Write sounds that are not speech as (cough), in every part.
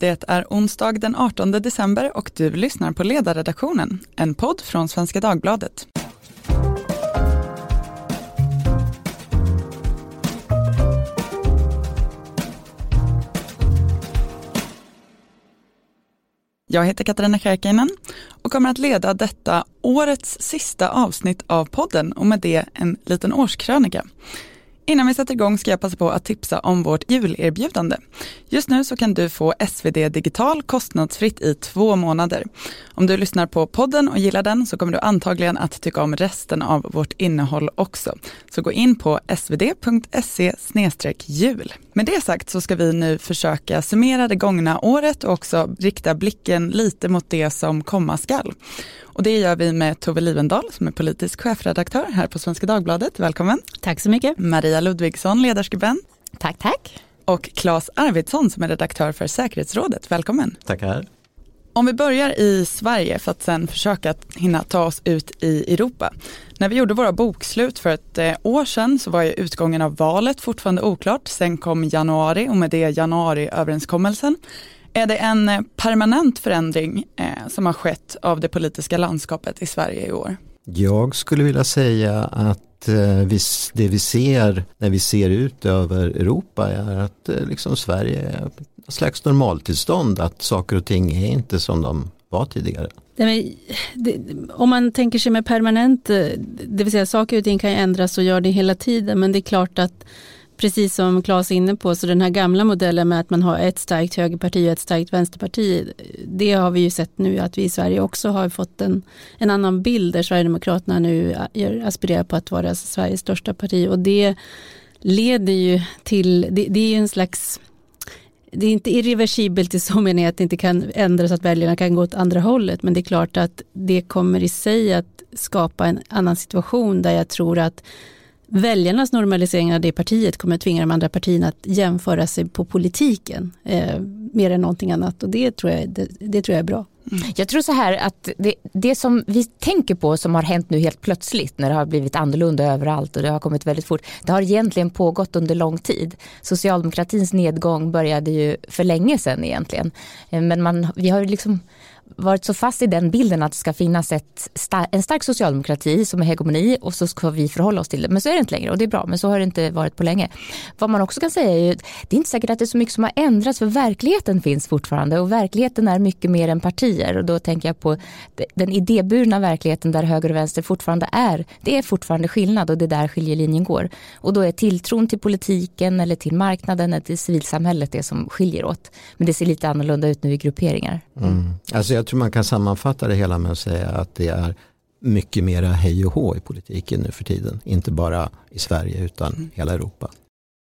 Det är onsdag den 18 december och du lyssnar på Ledarredaktionen, en podd från Svenska Dagbladet. Jag heter Katarina Kärkinen och kommer att leda detta årets sista avsnitt av podden och med det en liten årskrönika. Innan vi sätter igång ska jag passa på att tipsa om vårt julerbjudande. Just nu så kan du få SvD Digital kostnadsfritt i två månader. Om du lyssnar på podden och gillar den så kommer du antagligen att tycka om resten av vårt innehåll också. Så gå in på svd.se jul. Med det sagt så ska vi nu försöka summera det gångna året och också rikta blicken lite mot det som komma skall. Och det gör vi med Tove Livendal som är politisk chefredaktör här på Svenska Dagbladet. Välkommen. Tack så mycket. Maria Ludvigsson, ledarskribent. Tack, tack. Och Claes Arvidsson som är redaktör för Säkerhetsrådet. Välkommen. Tackar. Om vi börjar i Sverige för att sen försöka hinna ta oss ut i Europa. När vi gjorde våra bokslut för ett eh, år sedan så var ju utgången av valet fortfarande oklart. Sen kom januari och med det januariöverenskommelsen. Är det en eh, permanent förändring eh, som har skett av det politiska landskapet i Sverige i år? Jag skulle vilja säga att eh, det vi ser när vi ser ut över Europa är att eh, liksom Sverige är ett slags normaltillstånd, att saker och ting är inte som de var tidigare. om man tänker sig med permanent, det vill säga saker och ting kan ändras och gör det hela tiden, men det är klart att precis som Claes är inne på, så den här gamla modellen med att man har ett starkt högerparti och ett starkt vänsterparti, det har vi ju sett nu att vi i Sverige också har fått en, en annan bild där Sverigedemokraterna nu aspirerar på att vara Sveriges största parti. Och det leder ju till, det, det är ju en slags det är inte irreversibelt i så mening att det inte kan ändras att väljarna kan gå åt andra hållet. Men det är klart att det kommer i sig att skapa en annan situation där jag tror att väljarnas normalisering av det partiet kommer att tvinga de andra partierna att jämföra sig på politiken eh, mer än någonting annat och det tror jag, det, det tror jag är bra. Mm. Jag tror så här att det, det, som vi tänker på som har hänt nu helt plötsligt när det har blivit annorlunda överallt och det har kommit väldigt fort. Det har egentligen pågått under lång tid. Socialdemokratins nedgång började ju för länge sedan egentligen. Eh, men man, vi har liksom varit så fast i den bilden att det ska finnas ett, en stark socialdemokrati som är hegemoni och så ska vi förhålla oss till det. Men så är det inte längre och det är bra, men så har det inte varit på länge. Vad man också kan säga är ju, det är inte säkert att det är så mycket som har ändrats för verkligheten finns fortfarande och verkligheten är mycket mer än partier och då tänker jag på den idéburna verkligheten där höger och vänster fortfarande är. Det är fortfarande skillnad och det är där skiljelinjen går. Och då är tilltron till politiken eller till marknaden eller till civilsamhället det som skiljer åt. Men det ser lite annorlunda ut nu i grupperingar. Mm. Alltså jag tror man kan sammanfatta det hela med att säga att det är mycket mera hej och hå i politiken nu för tiden. Inte bara i Sverige utan mm. hela Europa.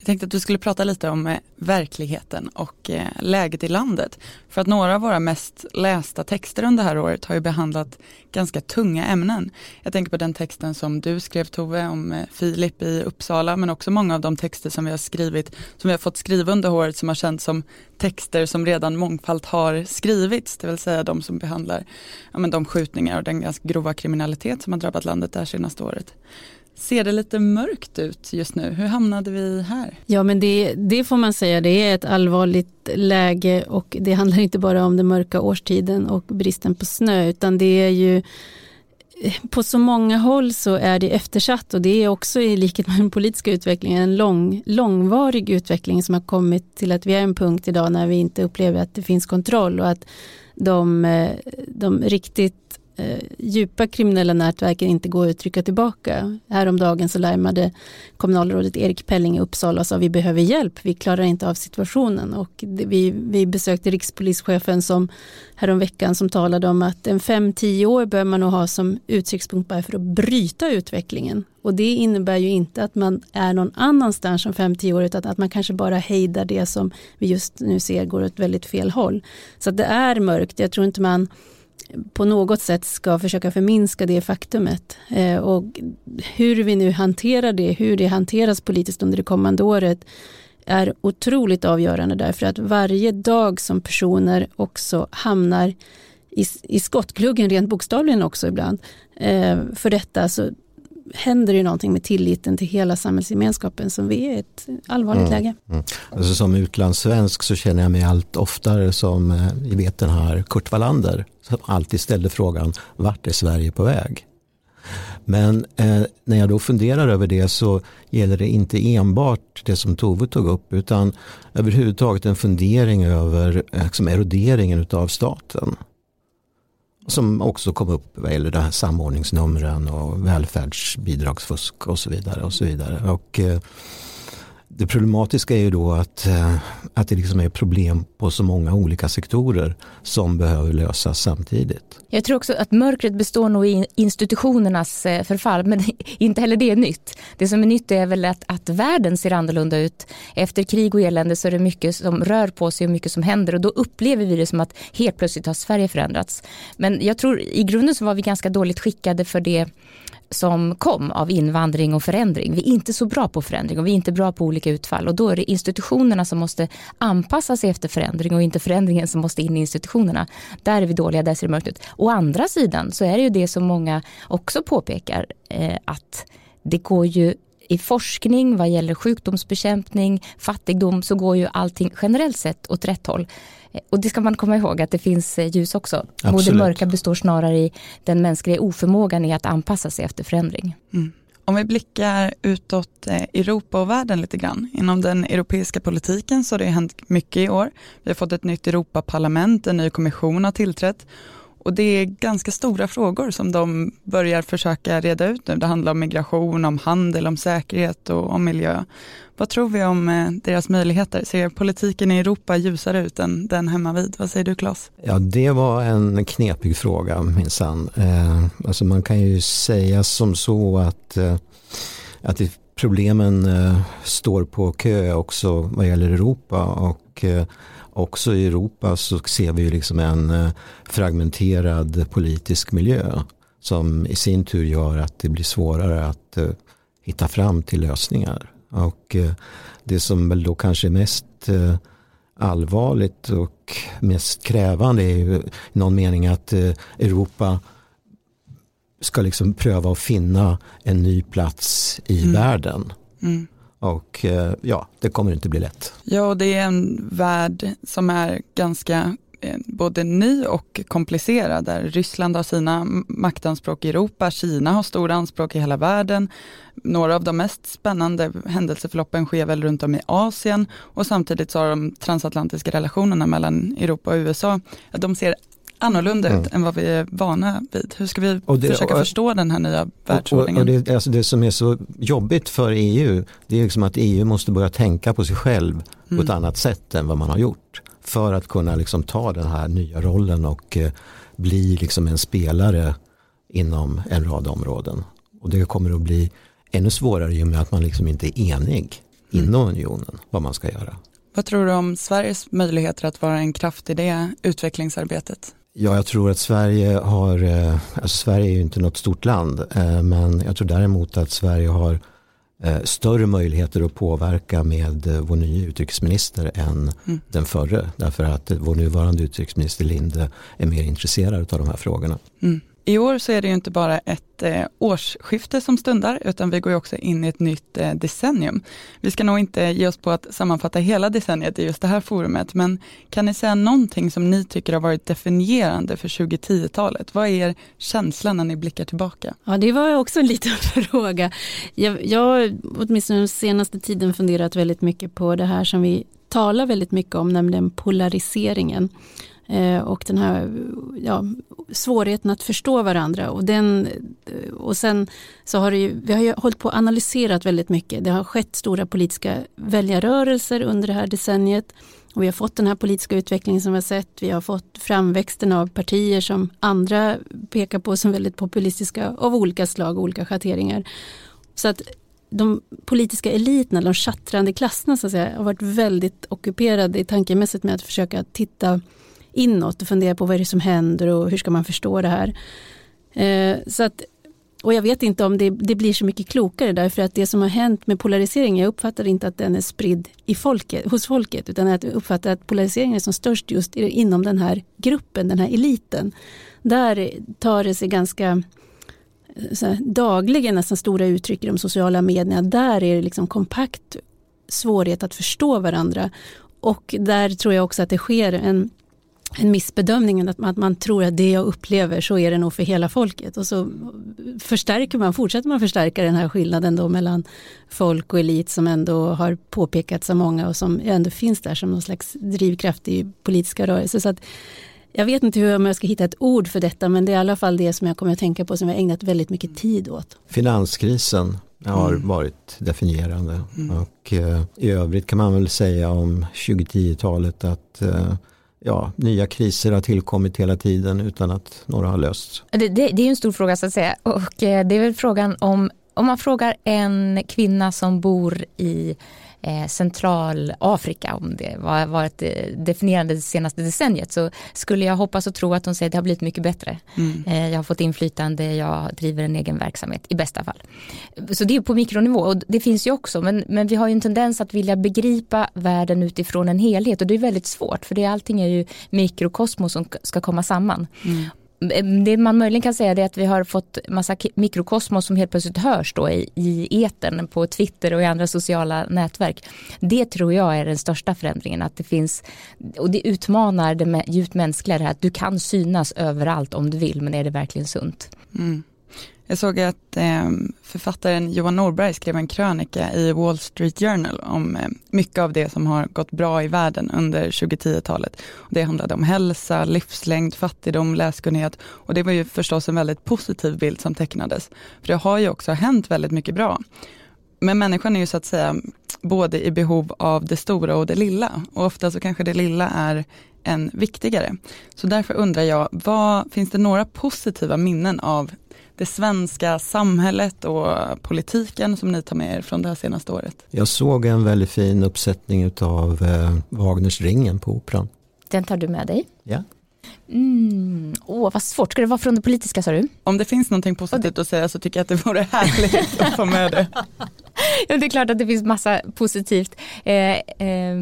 Jag tänkte att du skulle prata lite om eh, verkligheten och eh, läget i landet. För att några av våra mest lästa texter under det här året har ju behandlat ganska tunga ämnen. Jag tänker på den texten som du skrev Tove om eh, Filip i Uppsala men också många av de texter som vi har skrivit, som vi har fått skriva under året som har känts som texter som redan mångfalt har skrivits, det vill säga de som behandlar ja, men de skjutningar och den ganska grova kriminalitet som har drabbat landet det här senaste året. Ser det lite mörkt ut just nu? Hur hamnade vi här? Ja men det, det får man säga, det är ett allvarligt läge och det handlar inte bara om den mörka årstiden och bristen på snö utan det är ju eh, på så många håll så är det eftersatt och det är också i likhet med den politiska utvecklingen en lång, långvarig utveckling som har kommit till att vi är en punkt idag när vi inte upplever att det finns kontroll och att de, eh, de riktigt eh, djupa kriminella nätverken inte går att trycka tillbaka. Häromdagen så larmade kommunalrådet Erik Pelling i Uppsala och sa vi behöver hjälp, vi klarar inte av situationen. Och det, vi, vi besökte rikspolischefen som häromveckan som talade om att en fem tio år bör man nog ha som utsiktspunkt bara för att bryta utvecklingen. Och det innebär ju inte att man är någon annanstans om fem tio år utan att man kanske bara hejdar det som vi just nu ser går åt väldigt fel håll. Så det är mörkt, jag tror inte man på något sätt ska försöka förminska det faktumet. Eh, och hur vi nu hanterar det, hur det hanteras politiskt under det kommande året är otroligt avgörande därför att varje dag som personer också hamnar i, i skottgluggen, rent bokstavligen också ibland, eh, för detta så händer det någonting med tilliten till hela samhällsgemenskapen som vi är i ett allvarligt mm. läge. Mm. Alltså som utlandssvensk så känner jag mig allt oftare som, eh, vi vet den här Kurt Wallander, som alltid ställde frågan, vart är Sverige på väg? Men eh, när jag då funderar över det så gäller det inte enbart det som Tove tog upp utan överhuvudtaget en fundering över eh, liksom eroderingen av staten. Som också kom upp vad gäller det här samordningsnumren och välfärdsbidragsfusk och så vidare. Och så vidare. Och, eh, det problematiska är ju då att, eh, att det liksom är problem på så många olika sektorer som behöver lösas samtidigt. Jag tror också att mörkret består nog i institutionernas eh, förfall men (laughs) inte heller det är nytt. Det som är nytt är väl att, att världen ser annorlunda ut. Efter krig och elände så är det mycket som rör på sig och mycket som händer och då upplever vi det som att helt plötsligt har Sverige förändrats. Men jag tror i grunden så var vi ganska dåligt skickade för det som kom av invandring och förändring. Vi är inte så bra på förändring och vi är inte bra på olika utfall och då är det institutionerna som måste anpassa sig efter förändring och inte förändringen som måste in i institutionerna. Där är vi dåliga, där ser det mörkt ut. Å andra sidan så är det ju det som många också påpekar eh, att det går ju i forskning vad gäller sjukdomsbekämpning, fattigdom så går ju allting generellt sett åt rätt håll. Och det ska man komma ihåg att det finns eh, ljus också. Och det mörka består snarare i den mänskliga oförmågan i att anpassa sig efter förändring. Mm. Om vi blickar utåt eh, Europa och världen lite grann. Inom den europeiska politiken så har det hänt mycket i år. Vi har fått ett nytt Europaparlament, en ny kommission har tillträtt och det är ganska stora frågor som de börjar försöka reda ut nu. Det handlar om migration, om handel, om säkerhet och om miljö. Vad tror vi om eh, deras möjligheter? Ser politiken i Europa ljusare ut än den hemma vid? Vad säger du Claes? Ja, det var en knepig fråga minsann. Eh, alltså man kan ju säga som så att, eh, att problemen eh, står på kö också vad gäller Europa och eh, också i Europa så ser vi liksom en eh, fragmenterad politisk miljö som i sin tur gör att det blir svårare att uh, hitta fram till lösningar. Och uh, det som väl då kanske är mest allvarligt och mest krävande är ju i någon mening att Europa ska liksom pröva att finna en ny plats i mm. världen. Mm. Och eh, ja, det kommer inte bli lätt. Ja, och det är en värld som är ganska eh, både ny och komplicerad där Ryssland har sina maktanspråk i Europa, Kina har stora anspråk i hela världen. Några av de mest spännande händelseförloppen sker väl runt om i Asien och samtidigt så har de transatlantiska relationerna mellan Europa och USA, de ser annorlunda ut mm. än vad vi är vana vid. Hur ska vi det, försöka och, förstå den här nya världsordningen? Och, och det, alltså det, som är så jobbigt för EU, det är liksom att EU måste börja tänka på sig själv mm. på ett mm. annat sätt än vad man har gjort. För att kunna liksom ta den här nya rollen och eh, bli liksom en spelare inom en rad områden. Och det kommer att bli ännu svårare i och med att man liksom inte är enig mm. inom unionen vad man ska göra. Vad tror du om Sveriges möjligheter att vara en kraft i det utvecklingsarbetet? Ja, jag tror att Sverige har, eh, alltså Sverige är ju inte något stort land, eh, men jag tror däremot att Sverige har eh, större möjligheter att påverka med vår nya utrikesminister än mm. den förre. Därför att vår nuvarande utrikesminister Linde är mer intresserad av de här frågorna. Mm. I år så är det ju inte bara ett eh, årsskifte som stundar, utan vi går ju också in i ett nytt eh, decennium. Vi ska nog inte ge oss på att sammanfatta hela decenniet i just det här forumet, men kan ni säga någonting som ni tycker har varit definierande för 2010-talet? Vad är er känsla när ni blickar tillbaka? Ja, det var också en liten (laughs) fråga. Jag, jag åtminstone den senaste tiden funderat väldigt mycket på det här som vi talar väldigt mycket om, nämligen polariseringen. Eh, och den här ja, svårigheten att förstå varandra. Och, den, eh, och sen så har det ju, vi har ju hållit på och analyserat väldigt mycket. Det har skett stora politiska väljarrörelser under det här decenniet. Och vi har fått den här politiska utvecklingen som vi har sett. Vi har fått framväxten av partier som andra pekar på som väldigt populistiska av olika slag och olika schatteringar. Så att de politiska eliterna, de chattrande klasserna så att säga, har varit väldigt ockuperade tankemässigt med att försöka titta inåt och fundera på vad är det som händer och hur ska man förstå det här. Eh, så att, och jag vet inte om det, det, blir så mycket klokare därför att det som har hänt med polariseringen jag uppfattar inte att den är spridd i folket, hos folket utan att jag uppfattar att polariseringen är som störst just inom den här gruppen, den här eliten. Där tar det sig ganska eh, här, dagligen nästan stora uttryck i de sociala medierna. Där är det liksom kompakt svårighet att förstå varandra. Och där tror jag också att det sker en en missbedömning, att man, att man tror att det jag upplever så är det nog för hela folket. Och så förstärker man, fortsätter man förstärka den här skillnaden då mellan folk och elit som ändå har påpekats av många och som ändå finns där som någon slags drivkraft i politiska rörelser. Så att, jag vet inte hur jag ska hitta ett ord för detta men det är i alla fall det som jag kommer att tänka på som jag ägnat väldigt mycket tid åt. Finanskrisen har mm. varit definierande mm. och eh, i övrigt kan man väl säga om 2010-talet att eh, ja, nya kriser har tillkommit hela tiden utan att några har lösts. Det, det, det är en stor fråga så att säga och eh, det är väl frågan om om man frågar en kvinna som bor i eh, Centralafrika, om det var varit eh, definierande det senaste decenniet, så skulle jag hoppas och tro att de säger att det har blivit mycket bättre. Mm. Eh, jag har fått inflytande, jag driver en egen verksamhet i bästa fall. Så det är på mikronivå och det finns ju också, men, men vi har ju en tendens att vilja begripa världen utifrån en helhet och det är väldigt svårt för det, allting är ju mikrokosmos som ska komma samman. Mm. Eh, det man möjligen kan säga är att vi har fått massa mikrokosmos som helt plötsligt hörs då i, i eten på Twitter och i andra sociala nätverk. Det tror jag är den största förändringen. Att det finns, och det utmanar det djupt mänskliga det här att du kan synas överallt om du vill men är det verkligen sunt? Mm. Jag såg att eh, författaren Johan Norberg skrev en krönika i Wall Street Journal om eh, mycket av det som har gått bra i världen under 2010-talet. Det handlade om hälsa, livslängd, fattigdom, läskunnighet och det var ju förstås en väldigt positiv bild som tecknades. För det har ju också hänt väldigt mycket bra. Men människan är ju så att säga både i behov av det stora och det lilla och ofta så kanske det lilla är än viktigare. Så därför undrar jag, vad, finns det några positiva minnen av det svenska samhället och politiken som ni tar med er från det här senaste året? Jag såg en väldigt fin uppsättning av eh, Wagners Ringen på Operan. Den tar du med dig? Ja. Mm. Åh, vad svårt. Ska det vara från det politiska sa du? Om det finn någonting positivt att säga så tycker jag att det vore härligt att få med det. (laughs) (laughs) ja, det är klart att det finns massa positivt. Eh, eh,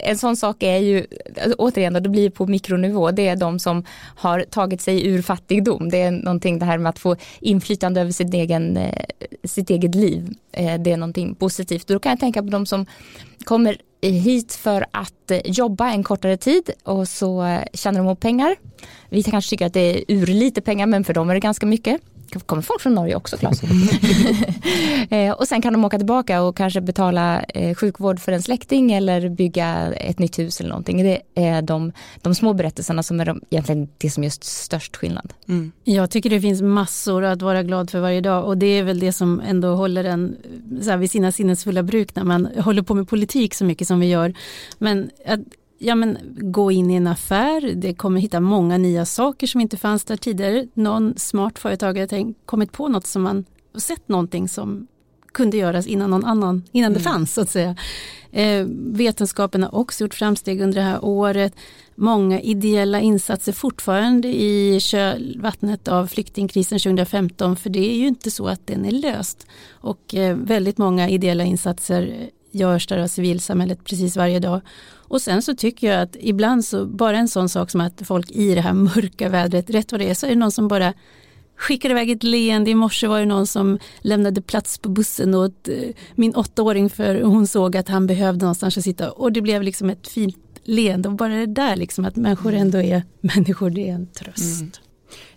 en sån sak är ju, alltså, återigen då, det blir på mikronivå, det är de som har tagit sig ur fattigdom. Det är någonting det här med att få inflytande över sitt, egen, eh, sitt eget liv. Eh, det är någonting positivt. då kan jag tänka på de som kommer hit för att eh, jobba en kortare tid och så eh, tjänar de ihop pengar. Vi kanske tycker att det är ur lite pengar men för dem är det ganska mycket kommer folk från Norge också Claes. (laughs) Eh, och sen kan de åka tillbaka och kanske betala eh, sjukvård för en släkting eller bygga ett nytt hus eller någonting. Det är de, de små berättelserna som är de, egentligen det som gör störst skillnad. Mm. Jag tycker det finns massor att vara glad för varje dag och det är väl det som ändå håller en så här, vid sina sinnesfulla bruk när man håller på med politik så mycket som vi gör. Men att ja, men, gå in i en affär, det kommer hitta många nya saker som inte fanns där tidigare. Någon smart företagare har kommit på något som man sett någonting som kunde göras innan någon annan, innan mm. det fanns så att säga. Eh, vetenskapen har också gjort framsteg under det här året. Många ideella insatser fortfarande i kölvattnet av flyktingkrisen 2015 för det är ju inte så att den är löst. Och eh, väldigt många ideella insatser görs där av civilsamhället precis varje dag. Och sen så tycker jag att ibland så bara en sån sak som att folk i det här mörka vädret, rätt vad det är så är det någon som bara skickar iväg ett leende. I morse var det någon som lämnade plats på bussen åt eh, min åttaåring för hon såg att han behövde någonstans att sitta och det blev liksom ett fint leende och bara det där liksom att människor ändå är människor, det är en tröst. Mm.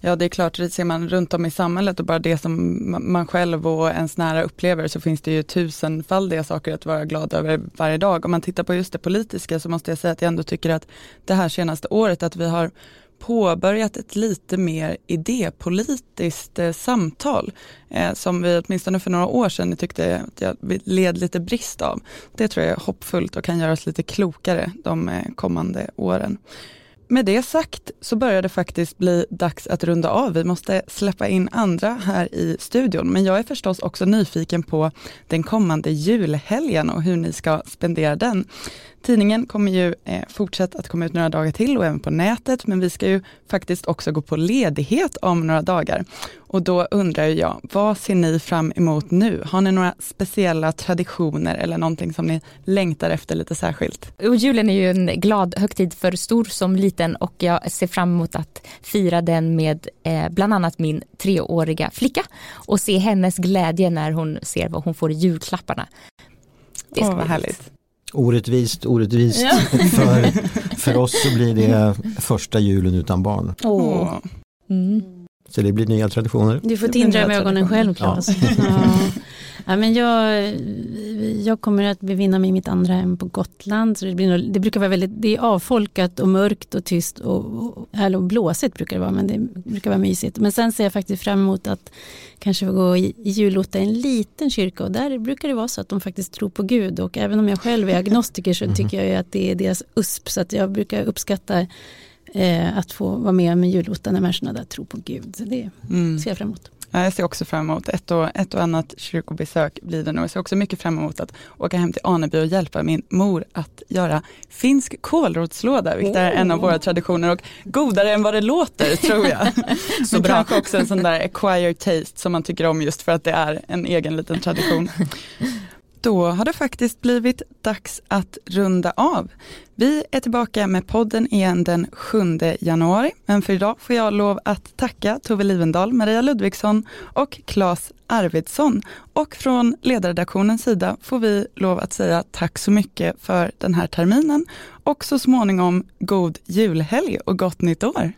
Ja det är klart, det ser man runt om i samhället och bara det som man själv och ens nära upplever så finns det ju tusenfaldiga saker att vara glad över varje dag. Om man tittar på just det politiska så måste jag säga att jag ändå tycker att det här senaste året att vi har påbörjat ett lite mer idépolitiskt eh, samtal eh, som vi åtminstone för några år sedan tyckte att jag led lite brist av. Det tror jag är hoppfullt och kan göra oss lite klokare de eh, kommande åren. Med det sagt så börjar det faktiskt bli dags att runda av. Vi måste släppa in andra här i studion. Men jag är förstås också nyfiken på den kommande julhelgen och hur ni ska spendera den. Tidningen kommer ju eh, fortsätta att komma ut några dagar till och även på nätet, men vi ska ju faktiskt också gå på ledighet om några dagar. Och då undrar jag, vad ser ni fram emot nu? Har ni några speciella traditioner eller någonting som ni längtar efter lite särskilt? Och julen är ju en glad högtid för stor som liten och jag ser fram emot att fira den med eh, bland annat min treåriga flicka och se hennes glädje när hon ser vad hon får i julklapparna. Det Åh, vad härligt. Orättvist, orättvist. Ja. (laughs) för, för oss så blir det första julen utan barn. Åh. Mm. Så det blir nya traditioner. Du får tindra med ögonen själv Claes. Ja. (laughs) ja. ja. men jag, jag kommer att bevinna mig i mitt andra hem på Gotland. Så det, blir, det brukar vara väldigt det är avfolkat och mörkt och tyst och, och, och blåsigt brukar det vara men det brukar vara mysigt. Men sen ser jag faktiskt fram emot att kanske få gå i, julotta i en liten kyrka och där brukar det vara så att de faktiskt tror på Gud och även om jag själv är agnostiker så mhm. tycker jag att det är deras USP så att jag brukar uppskatta eh, att få vara med med julottan när människorna där tror på Gud. Så det mm. ser jag fram emot. Ja, jag ser också fram emot ett och, ett och annat kyrkobesök blir det nog. Jag ser också mycket fram emot att åka hem till Aneby och hjälpa min mor att göra finsk kålrotslåda, vilket är en av våra traditioner och godare än vad det låter (laughs) tror jag. Så bra. kanske också en sån där acquired taste som man tycker om just för att det är en egen liten tradition. (laughs) Då har det faktiskt blivit dags att runda av. Vi är tillbaka med podden igen den 7 januari, men för idag får jag lov att tacka Tove Livendal, Maria Ludvigsson och Claes Arvidsson. Och från ledarredaktionens sida får vi lov att säga tack så mycket för den här terminen och så småningom god julhelg och gott nytt år.